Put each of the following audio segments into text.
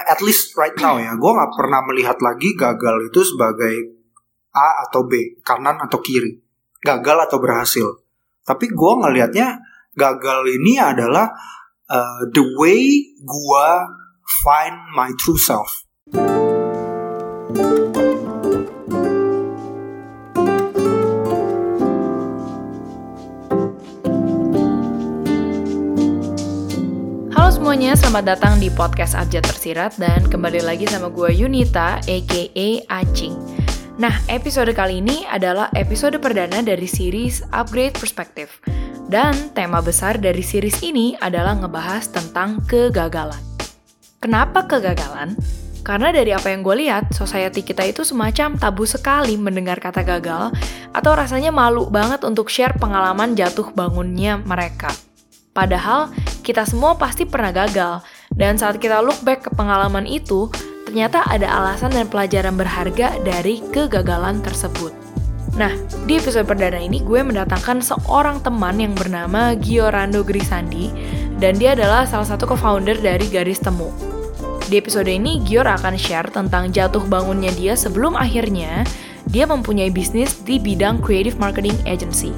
at least right now ya, gue nggak pernah melihat lagi gagal itu sebagai A atau B, kanan atau kiri, gagal atau berhasil. Tapi gue ngelihatnya gagal ini adalah uh, the way gue find my true self. Semuanya, selamat datang di podcast Abjad Tersirat dan kembali lagi sama gue Yunita, aka Acing. Nah, episode kali ini adalah episode perdana dari series Upgrade Perspective. Dan tema besar dari series ini adalah ngebahas tentang kegagalan. Kenapa kegagalan? Karena dari apa yang gue lihat, society kita itu semacam tabu sekali mendengar kata gagal, atau rasanya malu banget untuk share pengalaman jatuh bangunnya mereka. Padahal kita semua pasti pernah gagal, dan saat kita look back ke pengalaman itu, ternyata ada alasan dan pelajaran berharga dari kegagalan tersebut. Nah, di episode perdana ini gue mendatangkan seorang teman yang bernama Giorando Grisandi, dan dia adalah salah satu co-founder dari Garis Temu. Di episode ini, Gior akan share tentang jatuh bangunnya dia sebelum akhirnya dia mempunyai bisnis di bidang creative marketing agency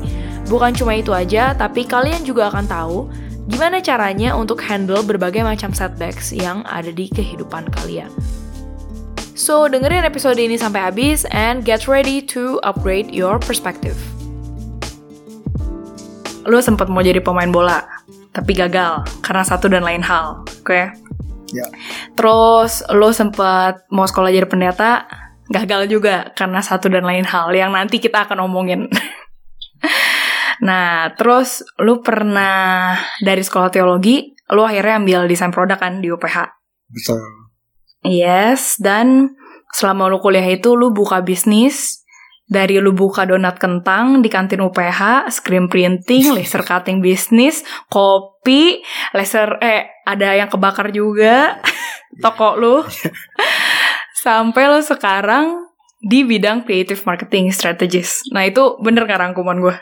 Bukan cuma itu aja, tapi kalian juga akan tahu gimana caranya untuk handle berbagai macam setbacks yang ada di kehidupan kalian. So, dengerin episode ini sampai habis and get ready to upgrade your perspective. Lu sempat mau jadi pemain bola, tapi gagal karena satu dan lain hal, oke? Okay? Ya. Terus lu sempat mau sekolah jadi pendeta, gagal juga karena satu dan lain hal yang nanti kita akan omongin. Nah, terus lu pernah dari sekolah teologi, lu akhirnya ambil desain produk kan di UPH. Betul. Yes, dan selama lu kuliah itu lu buka bisnis, dari lu buka donat kentang di kantin UPH, screen printing, laser cutting bisnis, kopi, laser eh ada yang kebakar juga toko lu. Sampai lu sekarang di bidang creative marketing strategist. Nah, itu bener kan rangkuman gue?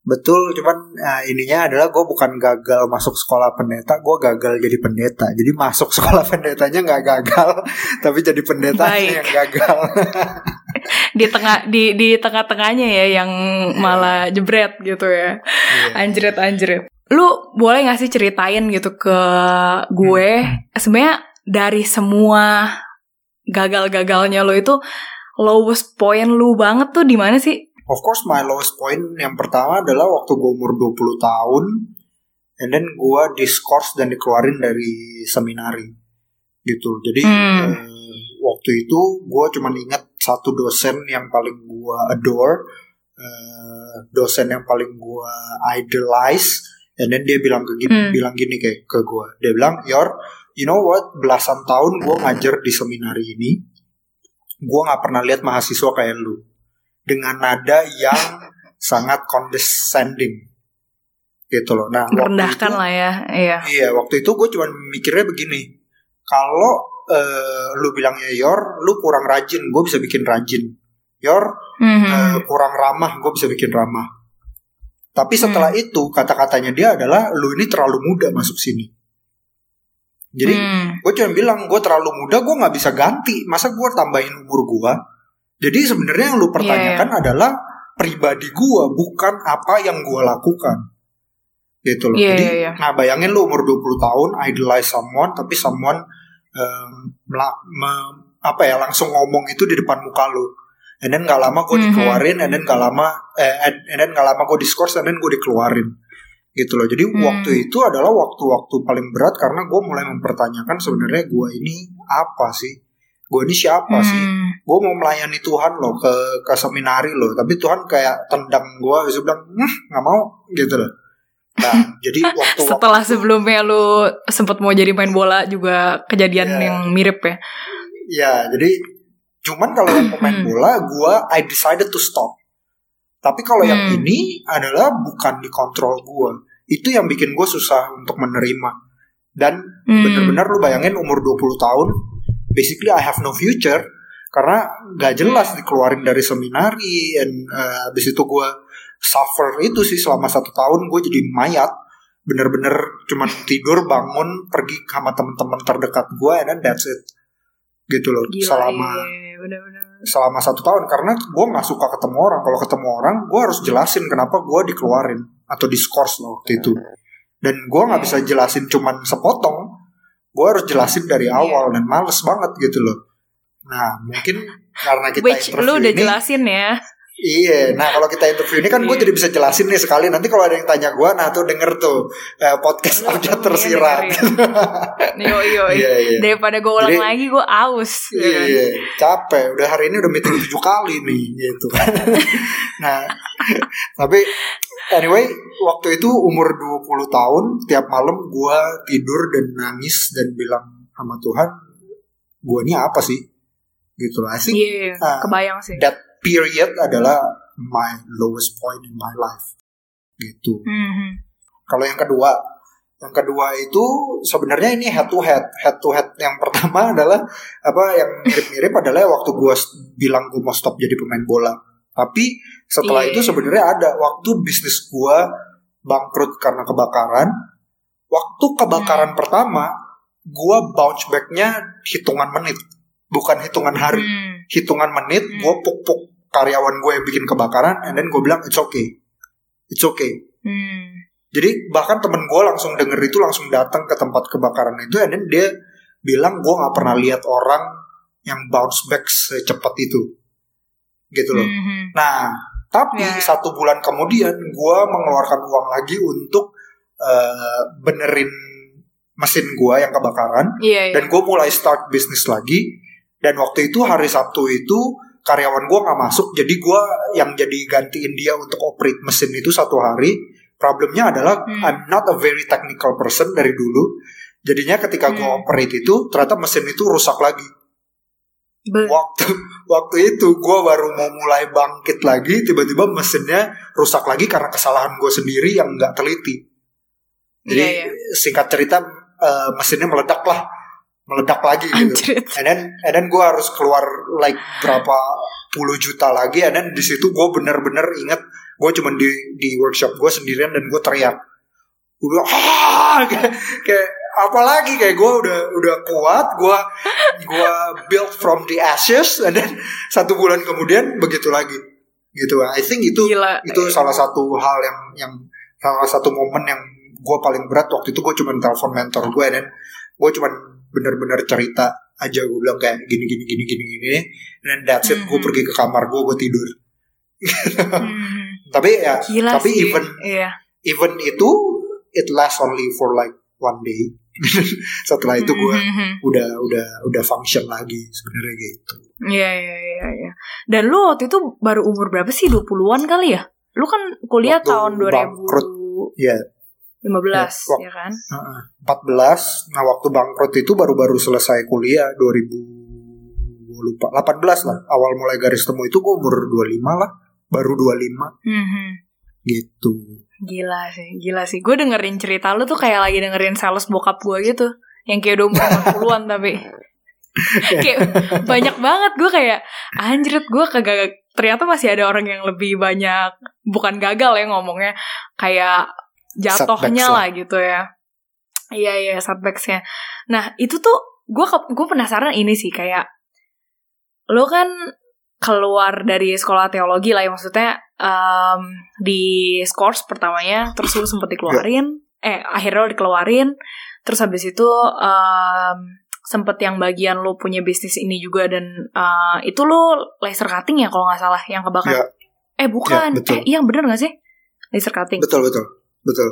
Betul, cuman nah, ininya adalah gue bukan gagal masuk sekolah pendeta, gue gagal jadi pendeta. Jadi masuk sekolah pendetanya nggak gagal, tapi jadi pendeta yang gagal. di tengah di di tengah-tengahnya ya yang malah jebret gitu ya, yeah. anjret anjret. Lu boleh gak sih ceritain gitu ke gue, hmm. sebenarnya dari semua gagal-gagalnya lo itu lowest point lu banget tuh di mana sih? Of course my lowest point yang pertama adalah waktu gue umur 20 tahun and then gue diskors dan dikeluarin dari seminari gitu. Jadi hmm. eh, waktu itu gue cuma ingat satu dosen yang paling gue adore, eh, dosen yang paling gue idolize, and then dia bilang ke gini, hmm. bilang gini kayak ke gue, dia bilang, Yor, you know what, belasan tahun gue ngajar di seminari ini, gue nggak pernah lihat mahasiswa kayak lu dengan nada yang sangat condescending gitu loh. Nah, merendahkan lah ya, iya. Iya, waktu itu gue cuma mikirnya begini, kalau uh, lu bilangnya Yor, lu kurang rajin, gue bisa bikin rajin. Yor mm-hmm. uh, kurang ramah, gue bisa bikin ramah. Tapi setelah mm. itu kata-katanya dia adalah lu ini terlalu muda masuk sini. Jadi mm. gue cuma bilang gue terlalu muda, gue nggak bisa ganti. Masa gue tambahin umur gue? Jadi sebenarnya yang lu iya, pertanyakan yeah, adalah pribadi gua, bukan apa yang gua lakukan. Gitu loh. Yeah, Jadi yeah, yeah. nah bayangin lu umur 20 tahun idolize someone tapi someone um, me, apa ya langsung ngomong itu di depan muka lu. And then gak lama gue mm-hmm. dikeluarin, and then gak lama, eh, and then gak lama gue diskors, and then gue dikeluarin gitu loh. Jadi hmm. waktu itu adalah waktu-waktu paling berat karena gue mulai mempertanyakan sebenarnya gue ini apa sih? gue ini siapa hmm. sih gue mau melayani Tuhan loh ke ke seminari loh tapi Tuhan kayak tendang gue bisa bilang hm, nggak mau gitu loh nah jadi waktu setelah waktu, sebelumnya lu sempat mau jadi main bola juga kejadian yeah. yang mirip ya ya jadi cuman kalau yang pemain hmm. bola gue I decided to stop tapi kalau hmm. yang ini adalah bukan di kontrol gue itu yang bikin gue susah untuk menerima dan hmm. bener-bener lu bayangin umur 20 tahun basically I have no future karena gak jelas dikeluarin dari seminari dan uh, abis itu gue suffer itu sih selama satu tahun gue jadi mayat. Bener-bener cuma tidur bangun pergi sama teman-teman terdekat gue and then that's it. Gitu loh Gila, selama iya, iya, bener-bener. selama satu tahun. Karena gue nggak suka ketemu orang. Kalau ketemu orang gue harus jelasin kenapa gue dikeluarin atau diskors loh waktu itu. Dan gue nggak bisa jelasin cuman sepotong. Gue harus jelasin dari Iya. awal dan males banget gitu loh nah mungkin karena kita Which interview lu udah ini jelasin ya. Iya, nah kalau kita interview ini kan gue Iya. jadi bisa jelasin nih sekali. Nanti kalau ada yang tanya gue, nah tuh denger tuh eh, podcast Lu- aja lu tersirat. Yo yo. Iya, iya. Daripada gue ulang Jadi- lagi gue aus. ya kan? Iya, capek. Udah hari ini udah meeting tujuh kali nih, gitu. nah, tapi anyway, waktu itu umur 20 tahun, tiap malam gue tidur dan nangis dan bilang sama Tuhan, gue ini apa sih? Gitu lah. I think Iya, Ah, kebayang sih. that period adalah my lowest point in my life. Gitu. Mhm. Kalau yang kedua, yang kedua itu sebenarnya ini head to head. Head to head yang pertama adalah apa yang mirip-mirip adalah waktu gue bilang gue mau stop jadi pemain bola. Tapi setelah Iya. itu sebenarnya ada waktu bisnis gue bangkrut karena kebakaran. Waktu kebakaran pertama, gue bounce back-nya hitungan menit, bukan hitungan hari Hmm. hitungan menit Hmm. gue puk-puk karyawan gue yang bikin kebakaran and then gue bilang it's okay it's okay Hmm. jadi bahkan temen gue langsung denger itu langsung datang ke tempat kebakaran itu and then dia bilang gue nggak pernah lihat orang yang bounce back secepat itu gitu loh Mhm. nah tapi Ya. satu bulan kemudian gue mengeluarkan uang lagi untuk eh, benerin mesin gue yang kebakaran Iya, iya. dan gue mulai start bisnis lagi dan waktu itu hari Sabtu itu karyawan gue nggak masuk jadi gue yang jadi gantiin dia untuk operate mesin itu satu hari problemnya adalah Hmm. I'm not a very technical person dari dulu jadinya ketika gue Hmm. operate itu ternyata mesin itu rusak lagi Be- waktu waktu itu gue baru mau mulai bangkit lagi tiba-tiba mesinnya rusak lagi karena kesalahan gue sendiri yang nggak teliti jadi Iya, iya. singkat cerita eh, mesinnya meledak lah meledak lagi gitu. And then and then gue harus keluar like berapa puluh juta lagi. And then di situ gue bener-bener inget gue cuman di di workshop gue sendirian dan gue teriak. Gue bilang ah! Kayak, kayak apalagi kayak gue udah udah kuat. Gue gue build from the ashes. And then satu bulan kemudian begitu lagi. Gitu. I think itu Gila. itu salah satu hal yang yang salah satu momen yang gue paling berat. Waktu itu gue cuma telepon mentor gue dan gue cuma bener-bener cerita aja gue bilang kayak gini gini gini gini gini dan that's it gue Mhm. pergi ke kamar gue gue tidur Mhm. tapi ya Gila tapi sih. even Iya. even itu it lasts only for like one day setelah itu gue Mhm. udah udah udah function lagi sebenarnya gitu Iya, iya, iya, iya. Dan lu waktu itu baru umur berapa sih? 20-an kali ya? Lu kan kuliah Waktu tahun 2015 bangkrut. Iya. Ya, wak- ya kan? Heeh. 14 nah waktu bangkrut itu baru-baru selesai kuliah 2000 gue lupa 18 lah awal mulai garis temu itu gue umur 25 lah baru 25 Mhm. gitu Gila sih, gila sih. Gue dengerin cerita lu tuh kayak lagi dengerin sales bokap gue gitu. Yang kayak udah umur 40-an tapi. kayak banyak banget gue kayak anjrit gue kagak ternyata masih ada orang yang lebih banyak bukan gagal ya ngomongnya kayak jatuhnya Setbacks lah. lah gitu ya. Iya iya setbacksnya. Nah itu tuh gue gue penasaran ini sih kayak lo kan keluar dari sekolah teologi lah ya maksudnya em, di scores pertamanya terus lu sempet dikeluarin eh akhirnya lo dikeluarin terus habis itu em, sempet yang bagian lo punya bisnis ini juga dan eh, itu lo laser cutting ya kalau nggak salah yang kebakar? Ya. eh bukan. Ya, betul. eh iya bener nggak sih? Laser cutting. Betul betul betul.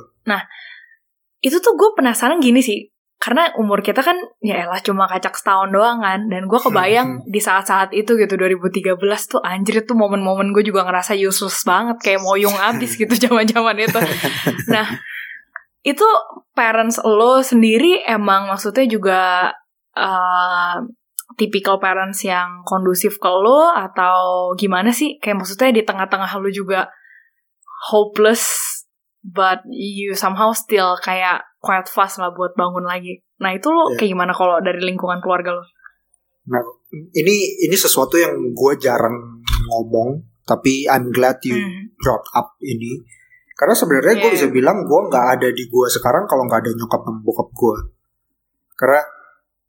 Itu tuh gue penasaran gini sih. Karena umur kita kan ya elah cuma kacak setahun doang kan. Dan gue kebayang di saat-saat itu gitu 2013 tuh anjir tuh momen-momen gue juga ngerasa useless banget. Kayak moyong abis gitu zaman-zaman itu. Nah itu parents lo sendiri emang maksudnya juga uh, tipikal parents yang kondusif ke lo atau gimana sih? Kayak maksudnya di tengah-tengah lo juga hopeless but you somehow still kayak quite fast lah buat bangun lagi. Nah itu lo Iya. kayak gimana kalau dari lingkungan keluarga lo? nah ini ini sesuatu yang gue jarang ngomong tapi I'm glad you Hmm. brought up ini Karena sebenarnya yeah. gue bisa bilang gue nggak ada di gue sekarang kalau nggak ada nyokap dan bokap gue. Karena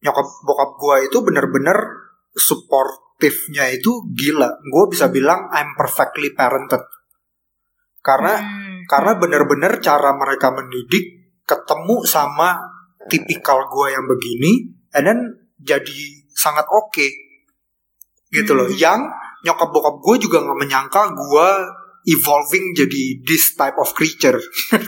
nyokap bokap gue itu bener-bener supportifnya itu gila. Gue bisa bilang I'm perfectly parented. Karena hmm. Karena bener-bener cara mereka mendidik ketemu sama tipikal gue yang begini, and then jadi sangat oke okay. gitu loh. Hmm. Yang nyokap bokap gue juga nggak menyangka gue evolving jadi this type of creature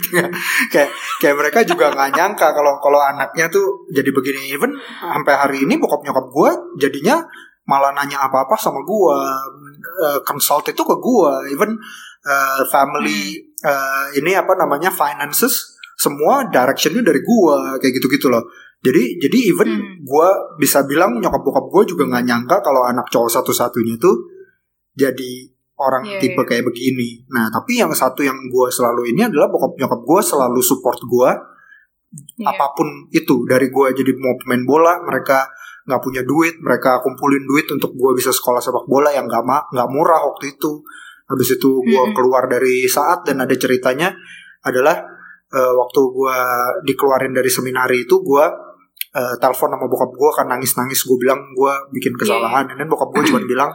kayak kayak mereka juga nggak nyangka kalau kalau anaknya tuh jadi begini even sampai hari ini bokap nyokap gue jadinya malah nanya apa apa sama gue uh, consult itu ke gue even uh, family uh, ini apa namanya finances semua directionnya dari gue kayak gitu gitu loh jadi jadi even hmm. gue bisa bilang nyokap bokap gue juga nggak nyangka kalau anak cowok satu satunya tuh jadi orang yeah, tipe yeah. kayak begini. Nah, tapi yang satu yang gue selalu ini adalah bokap nyokap gue selalu support gue yeah. apa pun itu dari gue jadi mau pemain bola mereka nggak punya duit mereka kumpulin duit untuk gue bisa sekolah sepak bola yang nggak nggak murah waktu itu. Habis itu gue mm -hmm. keluar dari saat dan ada ceritanya adalah uh, waktu gue dikeluarin dari seminari itu gue uh, telepon sama bokap gue kan nangis nangis gue bilang gue bikin iya, iya. kesalahan yeah. dan bokap gue cuma bilang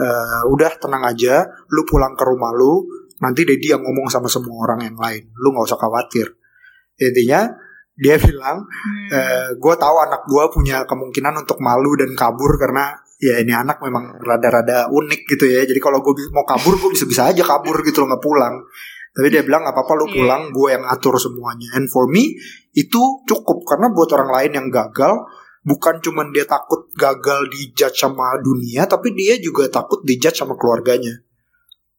uh, udah tenang aja lu pulang ke rumah lu nanti Dedi yang ngomong sama semua orang yang lain lu nggak usah khawatir intinya dia bilang hmm. e, eh, gue tahu anak gue punya kemungkinan untuk malu dan kabur karena ya ini anak memang rada-rada unik gitu ya jadi kalau gue mau kabur gue bisa-bisa aja kabur gitu loh nggak pulang tapi dia bilang apa apa lu iya. pulang gue yang atur semuanya and for me itu cukup karena buat orang lain yang gagal bukan cuman dia takut gagal dijudge sama dunia tapi dia juga takut dijudge sama keluarganya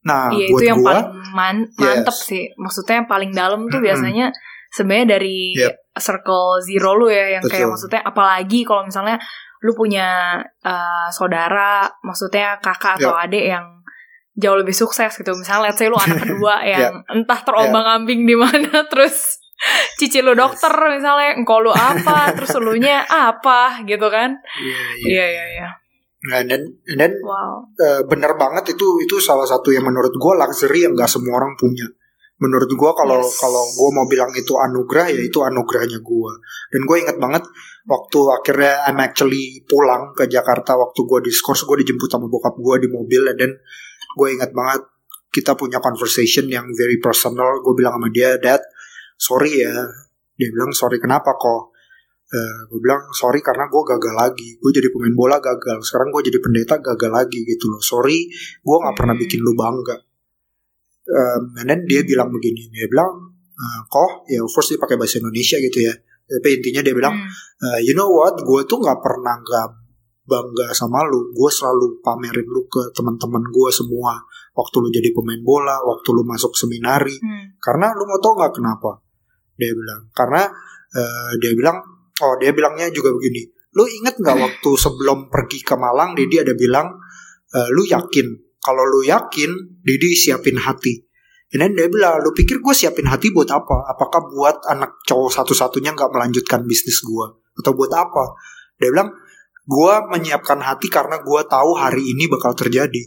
nah iya, buat itu yang gua, paling man mantep yes. sih maksudnya yang paling dalam tuh mm -hmm. biasanya sebenarnya dari yep. circle zero lu ya yang Betul. kayak maksudnya apalagi kalau misalnya lu punya uh, saudara maksudnya kakak atau adik yang jauh lebih sukses gitu misalnya let's say lu anak kedua yang yep. entah terombang ambing di mana terus cici lu dokter yes. misalnya engkau lu apa terus lu nya apa gitu kan iya iya iya Nah, dan dan wow. uh, bener banget itu itu salah satu yang menurut gue luxury yang gak semua orang punya. Menurut gue kalau yes. kalau gue mau bilang itu anugerah ya itu anugerahnya gue. Dan gue inget banget waktu akhirnya I'm actually pulang ke Jakarta waktu gue diskors gue dijemput sama bokap gue di mobil dan gue inget banget kita punya conversation yang very personal. Gue bilang sama dia, Dad, sorry ya. Dia bilang sorry kenapa kok? Uh, eh, gue bilang sorry karena gue gagal lagi. Gue jadi pemain bola gagal. Sekarang gue jadi pendeta gagal lagi gitu loh. Sorry gue nggak pernah bikin lu bangga um, and then dia bilang begini dia bilang uh, kok ya first dia pakai bahasa Indonesia gitu ya. Tapi intinya dia bilang uh, you know what? Gue tuh nggak pernah nggak bangga sama lu. Gue selalu pamerin lu ke teman-teman gue semua. Waktu lu jadi pemain bola waktu lu masuk seminari. Hmm. karena lu mau tau nggak kenapa? Dia bilang. Karena uh, dia bilang oh dia bilangnya juga begini lu inget nggak waktu sebelum pergi ke Malang Didi ada bilang uh, lu yakin kalau lu yakin Didi siapin hati dan dia bilang, lu pikir gue siapin hati buat apa? Apakah buat anak cowok satu-satunya nggak melanjutkan bisnis gue? Atau buat apa? Dia bilang, gue menyiapkan hati karena gue tahu hari ini bakal terjadi.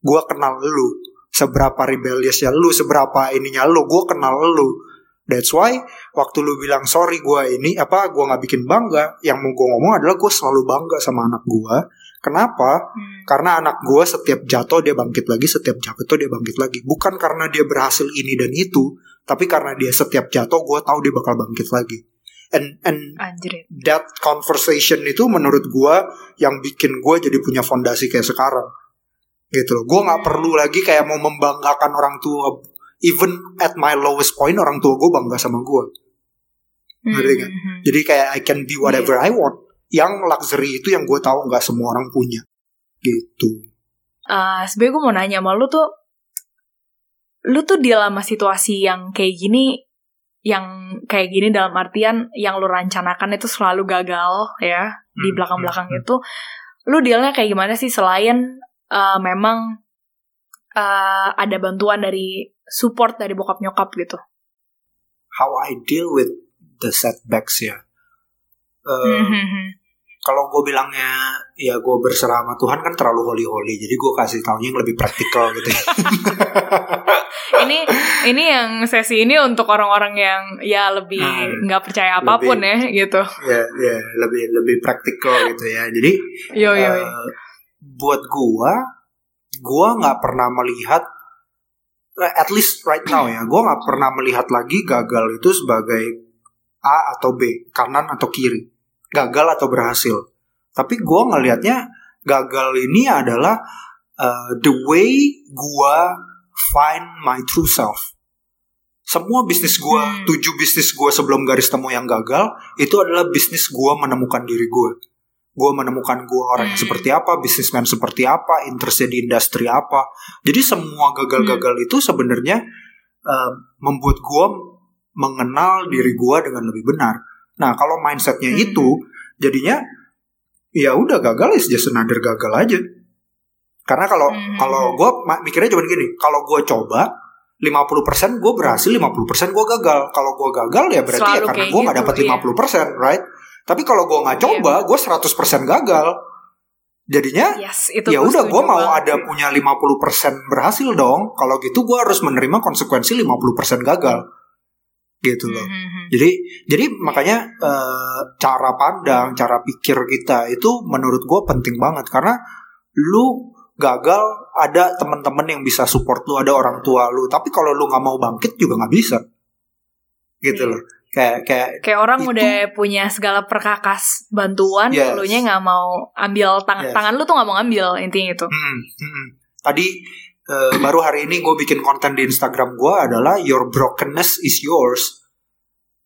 Gue kenal lu, seberapa rebelliousnya lu, seberapa ininya lu, gue kenal lu. That's why waktu lu bilang sorry gue ini apa gue nggak bikin bangga, yang mau gue ngomong adalah gue selalu bangga sama anak gue. Kenapa? Hmm. Karena anak gue setiap jatuh dia bangkit lagi, setiap jatuh dia bangkit lagi. Bukan karena dia berhasil ini dan itu, tapi karena dia setiap jatuh gue tahu dia bakal bangkit lagi. And and Anjir. that conversation itu menurut gue yang bikin gue jadi punya fondasi kayak sekarang gitu loh. Gue nggak hmm. perlu lagi kayak mau membanggakan orang tua even at my lowest point orang tua gue bangga sama gue ngerti kan mm-hmm. jadi kayak I can be whatever yeah. I want yang luxury itu yang gue tahu nggak semua orang punya gitu uh, sebenernya gue mau nanya sama lu tuh lu tuh di dalam situasi yang kayak gini yang kayak gini dalam artian yang lu rencanakan itu selalu gagal ya hmm, di belakang-belakang hmm, hmm. itu lu dealnya kayak gimana sih selain uh, memang uh, ada bantuan dari support dari bokap nyokap gitu? How I deal with the setbacks ya. Uh, mm-hmm. Kalau gue bilangnya ya gue berserah sama Tuhan kan terlalu holy holy jadi gue kasih taunya yang lebih praktikal gitu. Ini ini yang sesi ini untuk orang-orang yang ya lebih nah, nggak nah, percaya apa pun lebih, ya gitu. Ya ya lebih lebih praktikal gitu ya. Jadi yo, yo, yo. Uh, buat gue gue nggak pernah melihat eh, at least right now ya gue nggak pernah melihat lagi gagal itu sebagai A atau B kanan atau kiri gagal atau berhasil. Tapi gue ngelihatnya gagal ini adalah uh, the way gue find my true self. Semua bisnis gue, hmm. tujuh bisnis gue sebelum garis temu yang gagal, itu adalah bisnis gue menemukan diri gue. Gue menemukan gue orang yang hmm. seperti apa, bisnismen seperti apa, interestnya di industri apa. Jadi semua gagal-gagal hmm. itu sebenarnya uh, membuat gue mengenal diri gue dengan lebih benar Nah, kalau mindsetnya hmm. itu jadinya ya udah gagal ya just another gagal aja. Karena kalau hmm. kalau gue mikirnya cuma gini, kalau gue coba 50% gue berhasil, 50% gue gagal. Kalau gue gagal ya berarti ya Selalu ya karena gue nggak gitu, dapat iya. 50%, right? Tapi kalau gue nggak coba, iya. gue 100% gagal. Jadinya yes, ya udah gue mau banget. ada punya 50% berhasil dong. Kalau gitu gue harus menerima konsekuensi 50% gagal gitu loh. Mm-hmm. Jadi jadi makanya uh, cara pandang, cara pikir kita itu menurut gue penting banget karena lu gagal ada teman-teman yang bisa support lu, ada orang tua lu. Tapi kalau lu nggak mau bangkit juga nggak bisa. Gitu yeah. loh. Kayak kayak kayak orang itu, udah punya segala perkakas bantuan, yes. lu nya nggak mau ambil tangan yes. tangan lu tuh nggak mau ambil intinya itu. Hmm, hmm. Tadi uh, baru hari ini gue bikin konten di Instagram gue adalah your brokenness is yours.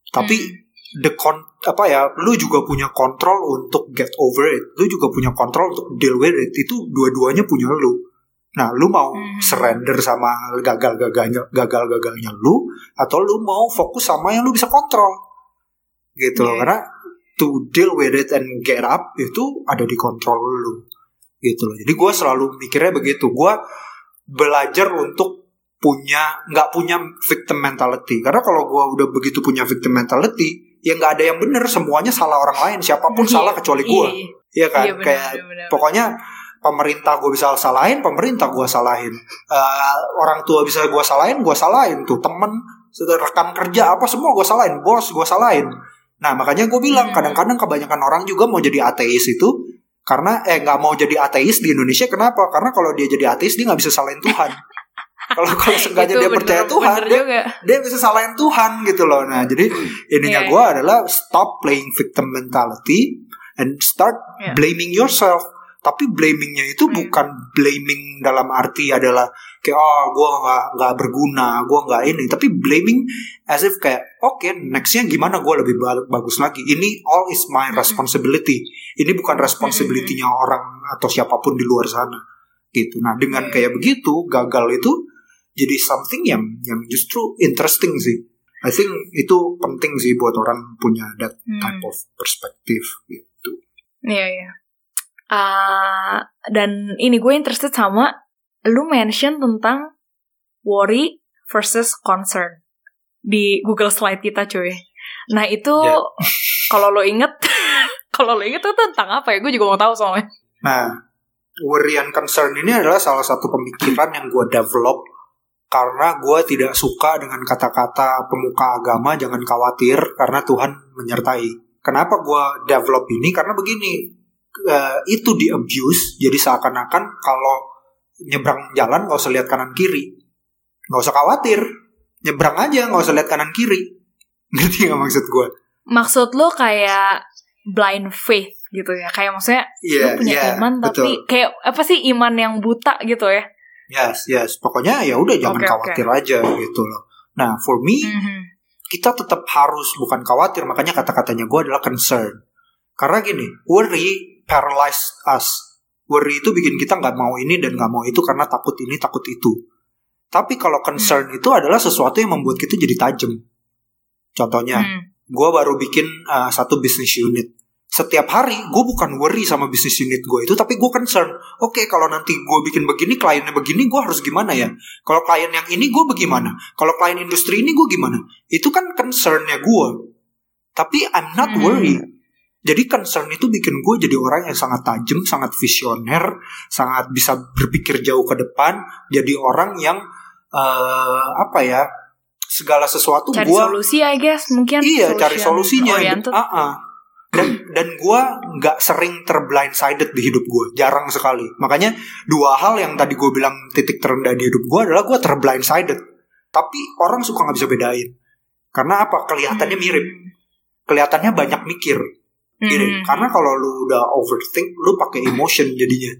Tapi hmm. the con apa ya, lu juga punya kontrol untuk get over it. Lu juga punya kontrol untuk deal with it. Itu dua-duanya punya lu. Nah, lu mau hmm. surrender sama gagal-gagalnya gagal-gagalnya lu atau lu mau fokus sama yang lu bisa kontrol. Gitu yeah. loh. Karena to deal with it and get up itu ada di kontrol lu. Gitu loh. Jadi gue selalu mikirnya begitu. Gue belajar untuk punya nggak punya victim mentality. Karena kalau gue udah begitu punya victim mentality ya nggak ada yang benar semuanya salah orang lain. Siapa pun iya, salah kecuali gue iya, iya. Kan? Iya, bener, kayak bener, bener. pokoknya pemerintah gue bisa salahin pemerintah gue salahin. Uh, orang tua bisa gue salahin gue salahin tuh. Temen rekan kerja apa semua gue salahin. Bos gue salahin. Nah makanya gue bilang hmm. kadang-kadang kebanyakan orang juga mau jadi ateis itu karena eh nggak mau jadi ateis di Indonesia kenapa karena kalau dia jadi ateis dia nggak bisa salahin Tuhan kalau kalau sengaja dia bener, percaya Tuhan dia, juga. dia bisa salahin Tuhan gitu loh nah jadi ininya yeah, gue yeah. adalah stop playing victim mentality and start yeah. blaming yourself tapi blamingnya itu hmm. bukan blaming dalam arti adalah kayak oh gue nggak nggak berguna gue nggak ini tapi blaming as if kayak oke okay, nextnya gimana gue lebih bagus lagi ini all is my hmm. responsibility ini bukan responsibilitynya hmm. orang atau siapa pun di luar sana gitu nah dengan kayak begitu gagal itu jadi something yang yang justru interesting sih. I think itu penting sih buat orang punya that type of perspective gitu. Iya yeah, iya. Yeah. Uh, dan ini gue interested sama lu mention tentang worry versus concern di Google Slide kita cuy. Nah itu yeah. kalau lo inget, kalau lo inget itu tentang apa ya? Gue juga mau tahu soalnya. Nah, worry and concern ini adalah salah satu pemikiran yang gue develop karena gue tidak suka dengan kata-kata pemuka agama jangan khawatir karena Tuhan menyertai. Kenapa gue develop ini? Karena begini, uh, itu di abuse jadi seakan-akan kalau nyebrang jalan gak usah lihat kanan kiri, nggak usah khawatir, nyebrang aja nggak usah lihat kanan kiri. Ngerti gak maksud gue? Maksud lo kayak blind faith gitu ya, kayak maksudnya yeah, lo punya yeah, iman tapi betul. kayak apa sih iman yang buta gitu ya? Yes, yes. Pokoknya ya udah jangan okay, khawatir okay. aja gitu loh. Nah, for me mm-hmm. kita tetap harus bukan khawatir, makanya kata-katanya gue adalah concern. Karena gini, worry paralyze us. Worry itu bikin kita nggak mau ini dan nggak mau itu karena takut ini takut itu. Tapi kalau concern mm. itu adalah sesuatu yang membuat kita jadi tajam. Contohnya, mm. gue baru bikin uh, satu bisnis unit setiap hari gue bukan worry sama bisnis unit gue itu tapi gue concern oke okay, kalau nanti gue bikin begini kliennya begini gue harus gimana ya kalau klien yang ini gue bagaimana kalau klien industri ini gue gimana itu kan concernnya gue tapi I'm not hmm. worry Jadi concern itu bikin gue jadi orang yang sangat tajam, sangat visioner, sangat bisa berpikir jauh ke depan. Jadi orang yang uh, apa ya segala sesuatu cari gua, solusi I guess mungkin. Iya cari solusinya uh -uh. dan dan gue nggak sering terblindsided di hidup gue jarang sekali. Makanya dua hal yang tadi gue bilang titik terendah di hidup gue adalah gue terblindsided. Tapi orang suka nggak bisa bedain. Karena apa? Kelihatannya hmm. mirip. Kelihatannya banyak mikir gini hmm. karena kalau lu udah overthink lu pakai emotion jadinya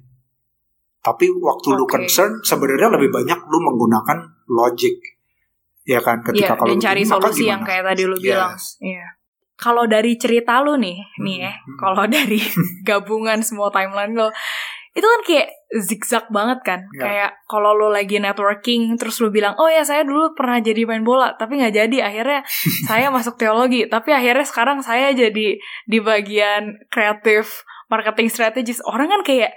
tapi waktu okay. lu concern sebenarnya lebih banyak lu menggunakan logic ya kan ketika yeah, kalau dan cari solusi yang kayak tadi lu yes. bilang iya kalau dari cerita lu nih hmm. nih ya hmm. kalau dari gabungan semua timeline lo itu kan kayak zigzag banget kan yeah. kayak kalau lo lagi networking terus lo bilang oh ya saya dulu pernah jadi main bola tapi nggak jadi akhirnya saya masuk teologi tapi akhirnya sekarang saya jadi di bagian kreatif marketing strategis orang kan kayak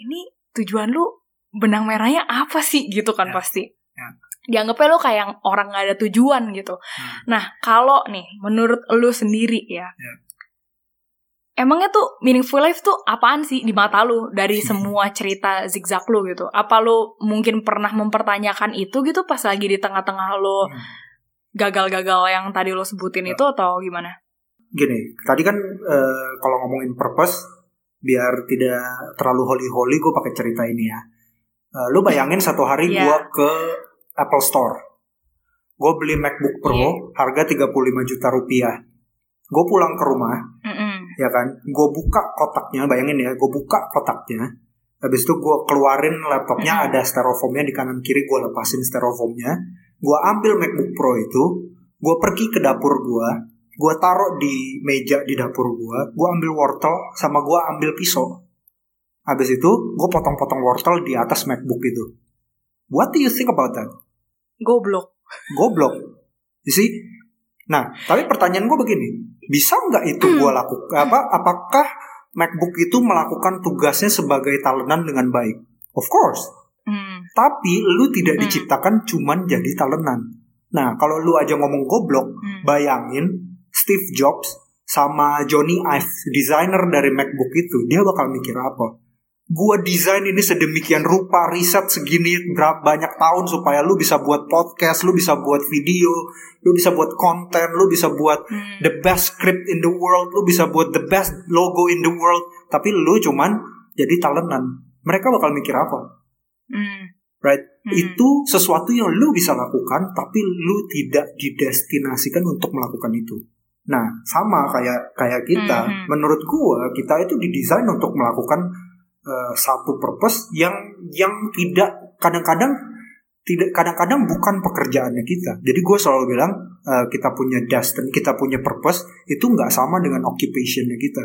ini tujuan lu benang merahnya apa sih gitu kan yeah. pasti yeah dianggapnya lo kayak orang gak ada tujuan gitu. Hmm. Nah, kalau nih menurut lo sendiri ya, yeah. Emangnya tuh meaningful life tuh apaan sih di mata lo dari semua cerita zigzag lo gitu? Apa lo mungkin pernah mempertanyakan itu gitu pas lagi di tengah-tengah lo hmm. gagal-gagal yang tadi lo sebutin itu atau gimana? Gini, tadi kan uh, kalau ngomongin purpose, biar tidak terlalu holy-holy, gue pakai cerita ini ya. Uh, lu bayangin satu hari yeah. gue ke Apple Store. Gue beli MacBook Pro yeah. harga 35 juta rupiah. Gue pulang ke rumah. Ya kan? Gue buka kotaknya, bayangin ya, gue buka kotaknya. Habis itu gue keluarin laptopnya, mm -hmm. ada styrofoamnya di kanan kiri, gue lepasin styrofoamnya. Gue ambil MacBook Pro itu, gue pergi ke dapur gue, gue taruh di meja di dapur gue, gue ambil wortel sama gue ambil pisau. Habis itu gue potong-potong wortel di atas MacBook itu. What do you think about that? Goblok. Goblok. You see? Nah, tapi pertanyaan gue begini, bisa nggak itu gue hmm. lakukan? Apa? Apakah MacBook itu melakukan tugasnya sebagai talenan dengan baik? Of course. Hmm. Tapi lu tidak hmm. diciptakan cuman jadi talenan. Nah, kalau lu aja ngomong goblok, hmm. bayangin Steve Jobs sama Johnny Ive, desainer dari MacBook itu, dia bakal mikir apa? Gua desain ini sedemikian rupa riset segini berapa banyak tahun supaya lu bisa buat podcast, lu bisa buat video, lu bisa buat konten, lu bisa buat hmm. the best script in the world, lu bisa buat the best logo in the world, tapi lu cuman jadi talentan. Mereka bakal mikir apa? Hmm. Right? Hmm. Itu sesuatu yang lu bisa lakukan tapi lu tidak didestinasikan untuk melakukan itu. Nah, sama kayak kayak kita, hmm. menurut gua kita itu didesain untuk melakukan uh, satu purpose yang yang tidak kadang-kadang tidak kadang-kadang bukan pekerjaannya kita. Jadi gue selalu bilang uh, kita punya destiny, kita punya purpose itu nggak sama dengan occupationnya kita.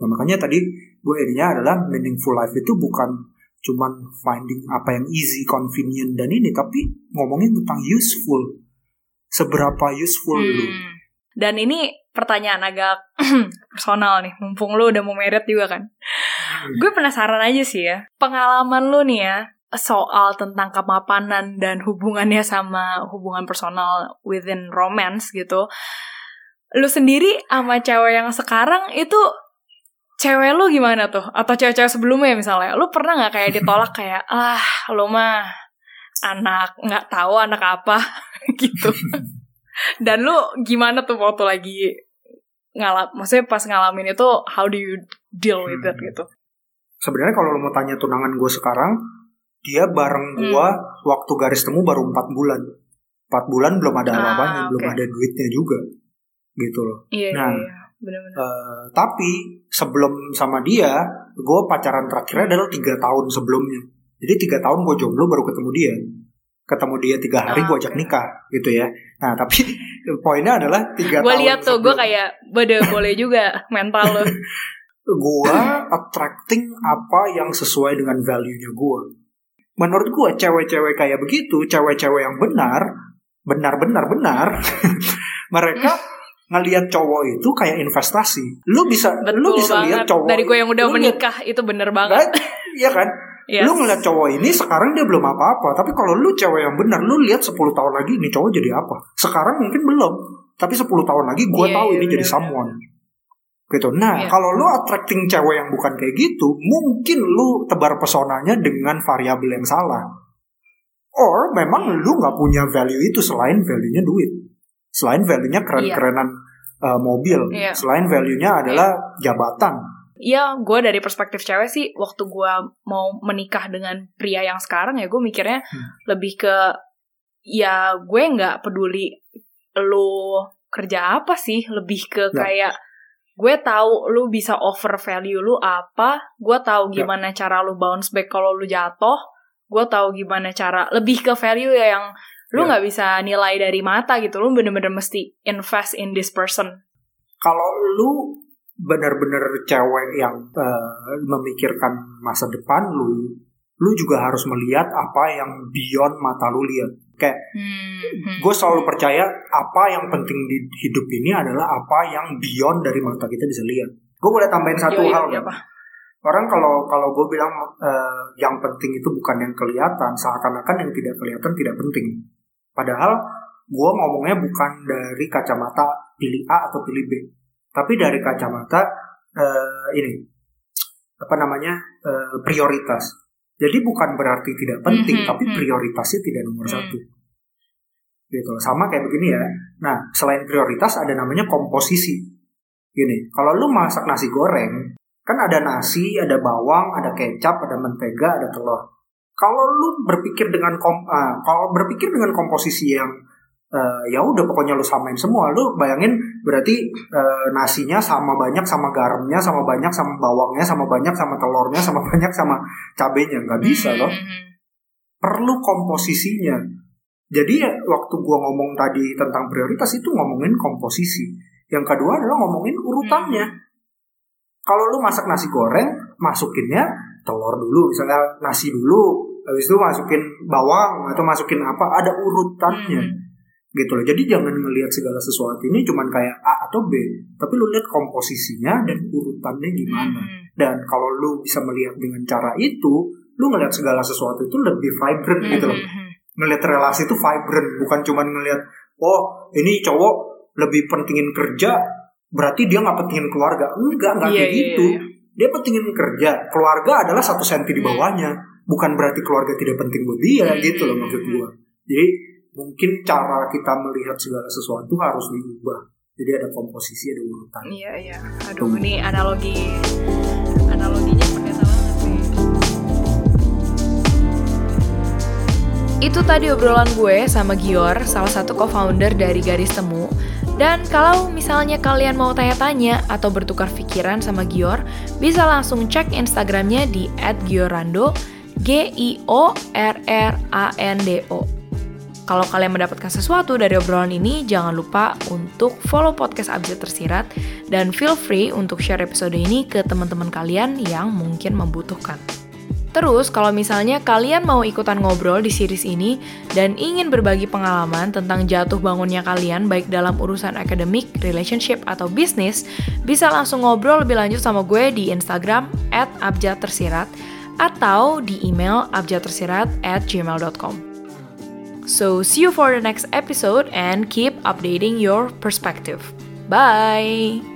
Nah, makanya tadi gue ininya adalah meaningful life itu bukan cuman finding apa yang easy, convenient dan ini, tapi ngomongin tentang useful. Seberapa useful hmm. lu. Dan ini pertanyaan agak personal nih, mumpung lu udah mau merit juga kan. Hmm. Gue penasaran aja sih ya, pengalaman lu nih ya, soal tentang kemapanan dan hubungannya sama hubungan personal within romance gitu. Lu sendiri sama cewek yang sekarang itu cewek lu gimana tuh? Atau cewek-cewek sebelumnya misalnya, lu pernah nggak kayak ditolak kayak ah lu mah anak nggak tahu anak apa gitu? Dan lu gimana tuh waktu lagi ngalap, maksudnya pas ngalamin itu how do you deal with it hmm. gitu? Sebenarnya kalau lo mau tanya tunangan gue sekarang, dia bareng gue hmm. waktu garis temu baru empat bulan. Empat bulan belum ada ah, apa-apanya, okay. belum ada duitnya juga, gitu loh. Iya, nah, iya, iya. Bener-bener. Uh, tapi sebelum sama dia, gue pacaran terakhirnya adalah tiga tahun sebelumnya. Jadi tiga tahun gue jomblo baru ketemu dia ketemu dia tiga hari oh, gue ajak nikah gitu ya nah tapi poinnya adalah tiga gue lihat tuh gue kayak boleh boleh juga mental lo gue attracting apa yang sesuai dengan value nya gue menurut gue cewek-cewek kayak begitu cewek-cewek yang benar benar-benar benar mereka ngelihat cowok itu kayak investasi. Lu bisa Betul lu bisa lihat cowok dari gue yang udah menikah liat, itu bener banget. Iya kan Yes. Lu ngeliat cowok ini sekarang dia belum apa-apa, tapi kalau lu cewek yang benar, lu lihat 10 tahun lagi ini cowok jadi apa? Sekarang mungkin belum, tapi 10 tahun lagi gue yeah, tahu yeah, ini yeah, jadi someone. gitu. Nah, yeah. kalau lu attracting cewek yang bukan kayak gitu, mungkin lu tebar pesonanya dengan variabel yang salah. Or memang lu nggak punya value itu selain value-nya duit. Selain value-nya keren-kerenan yeah. uh, mobil. Yeah. Selain value-nya adalah yeah. jabatan. Iya, gue dari perspektif cewek sih, waktu gue mau menikah dengan pria yang sekarang ya, gue mikirnya hmm. lebih ke, ya gue nggak peduli lo kerja apa sih, lebih ke ya. kayak gue tahu lu bisa offer value lu apa, gue tahu ya. gimana ya. cara lu bounce back kalau lu jatuh, gue tahu gimana cara lebih ke value ya yang lu ya. nggak ya. bisa nilai dari mata gitu, lu bener-bener mesti invest in this person. Kalau lu benar-benar cewek yang uh, memikirkan masa depan lu, lu juga harus melihat apa yang beyond mata lu lihat. Kayak hmm. gue selalu percaya apa yang penting di hidup ini adalah apa yang beyond dari mata kita bisa lihat. Gue boleh tambahin satu yo, yo, hal. Yo, kan? Orang kalau kalau gue bilang uh, yang penting itu bukan yang kelihatan, seakan-akan yang tidak kelihatan tidak penting. Padahal gue ngomongnya bukan dari kacamata pilih A atau pilih B tapi dari kacamata uh, ini apa namanya uh, prioritas. Jadi bukan berarti tidak penting, mm -hmm, tapi mhm. prioritasnya tidak nomor mm. satu. Gitu, sama kayak begini ya. Nah, selain prioritas ada namanya komposisi. Gini, kalau lu masak nasi goreng, kan ada nasi, ada bawang, ada kecap, ada mentega, ada telur. Kalau lu berpikir dengan kom, uh, kalau berpikir dengan komposisi yang uh, ya udah pokoknya lu samain semua. Lu bayangin berarti uh, nasinya sama banyak sama garamnya sama banyak sama bawangnya sama banyak sama telurnya sama banyak sama cabenya. Nggak bisa loh. mm-hmm. perlu komposisinya. Jadi ya, waktu gua ngomong tadi tentang prioritas itu ngomongin komposisi. Yang kedua adalah ngomongin urutannya. Kalau lu masak nasi goreng masukinnya telur dulu. Misalnya nasi dulu habis itu masukin bawang atau masukin apa ada urutannya. Hmm gitu loh. Jadi jangan ngelihat segala sesuatu ini cuman kayak A atau B, tapi lu lihat komposisinya dan urutannya gimana. Hmm. Dan kalau lu bisa melihat dengan cara itu, lu ngelihat segala sesuatu itu lebih vibrant hmm. gitu loh. Ngelihat relasi itu vibrant, bukan cuman ngelihat oh ini cowok lebih pentingin kerja, berarti dia nggak pentingin keluarga. Enggak, enggak yeah, kayak yeah, gitu. Yeah, yeah. Dia pentingin kerja, keluarga adalah satu senti di bawahnya. Bukan berarti keluarga tidak penting buat dia hmm. gitu loh maksud gua. Jadi mungkin cara kita melihat segala sesuatu harus diubah. Jadi ada komposisi, ada urutan. Iya iya. Aduh Tuh. ini analogi analoginya ternyata banget sih. Itu tadi obrolan gue sama Gior, salah satu co-founder dari Garis Temu. Dan kalau misalnya kalian mau tanya-tanya atau bertukar pikiran sama Gior, bisa langsung cek Instagramnya di @giorando, G I O R R A N D O. Kalau kalian mendapatkan sesuatu dari obrolan ini, jangan lupa untuk follow podcast Abjad Tersirat dan feel free untuk share episode ini ke teman-teman kalian yang mungkin membutuhkan. Terus, kalau misalnya kalian mau ikutan ngobrol di series ini dan ingin berbagi pengalaman tentang jatuh bangunnya kalian baik dalam urusan akademik, relationship, atau bisnis, bisa langsung ngobrol lebih lanjut sama gue di Instagram at atau di email abjadtersirat at gmail.com. So, see you for the next episode and keep updating your perspective. Bye!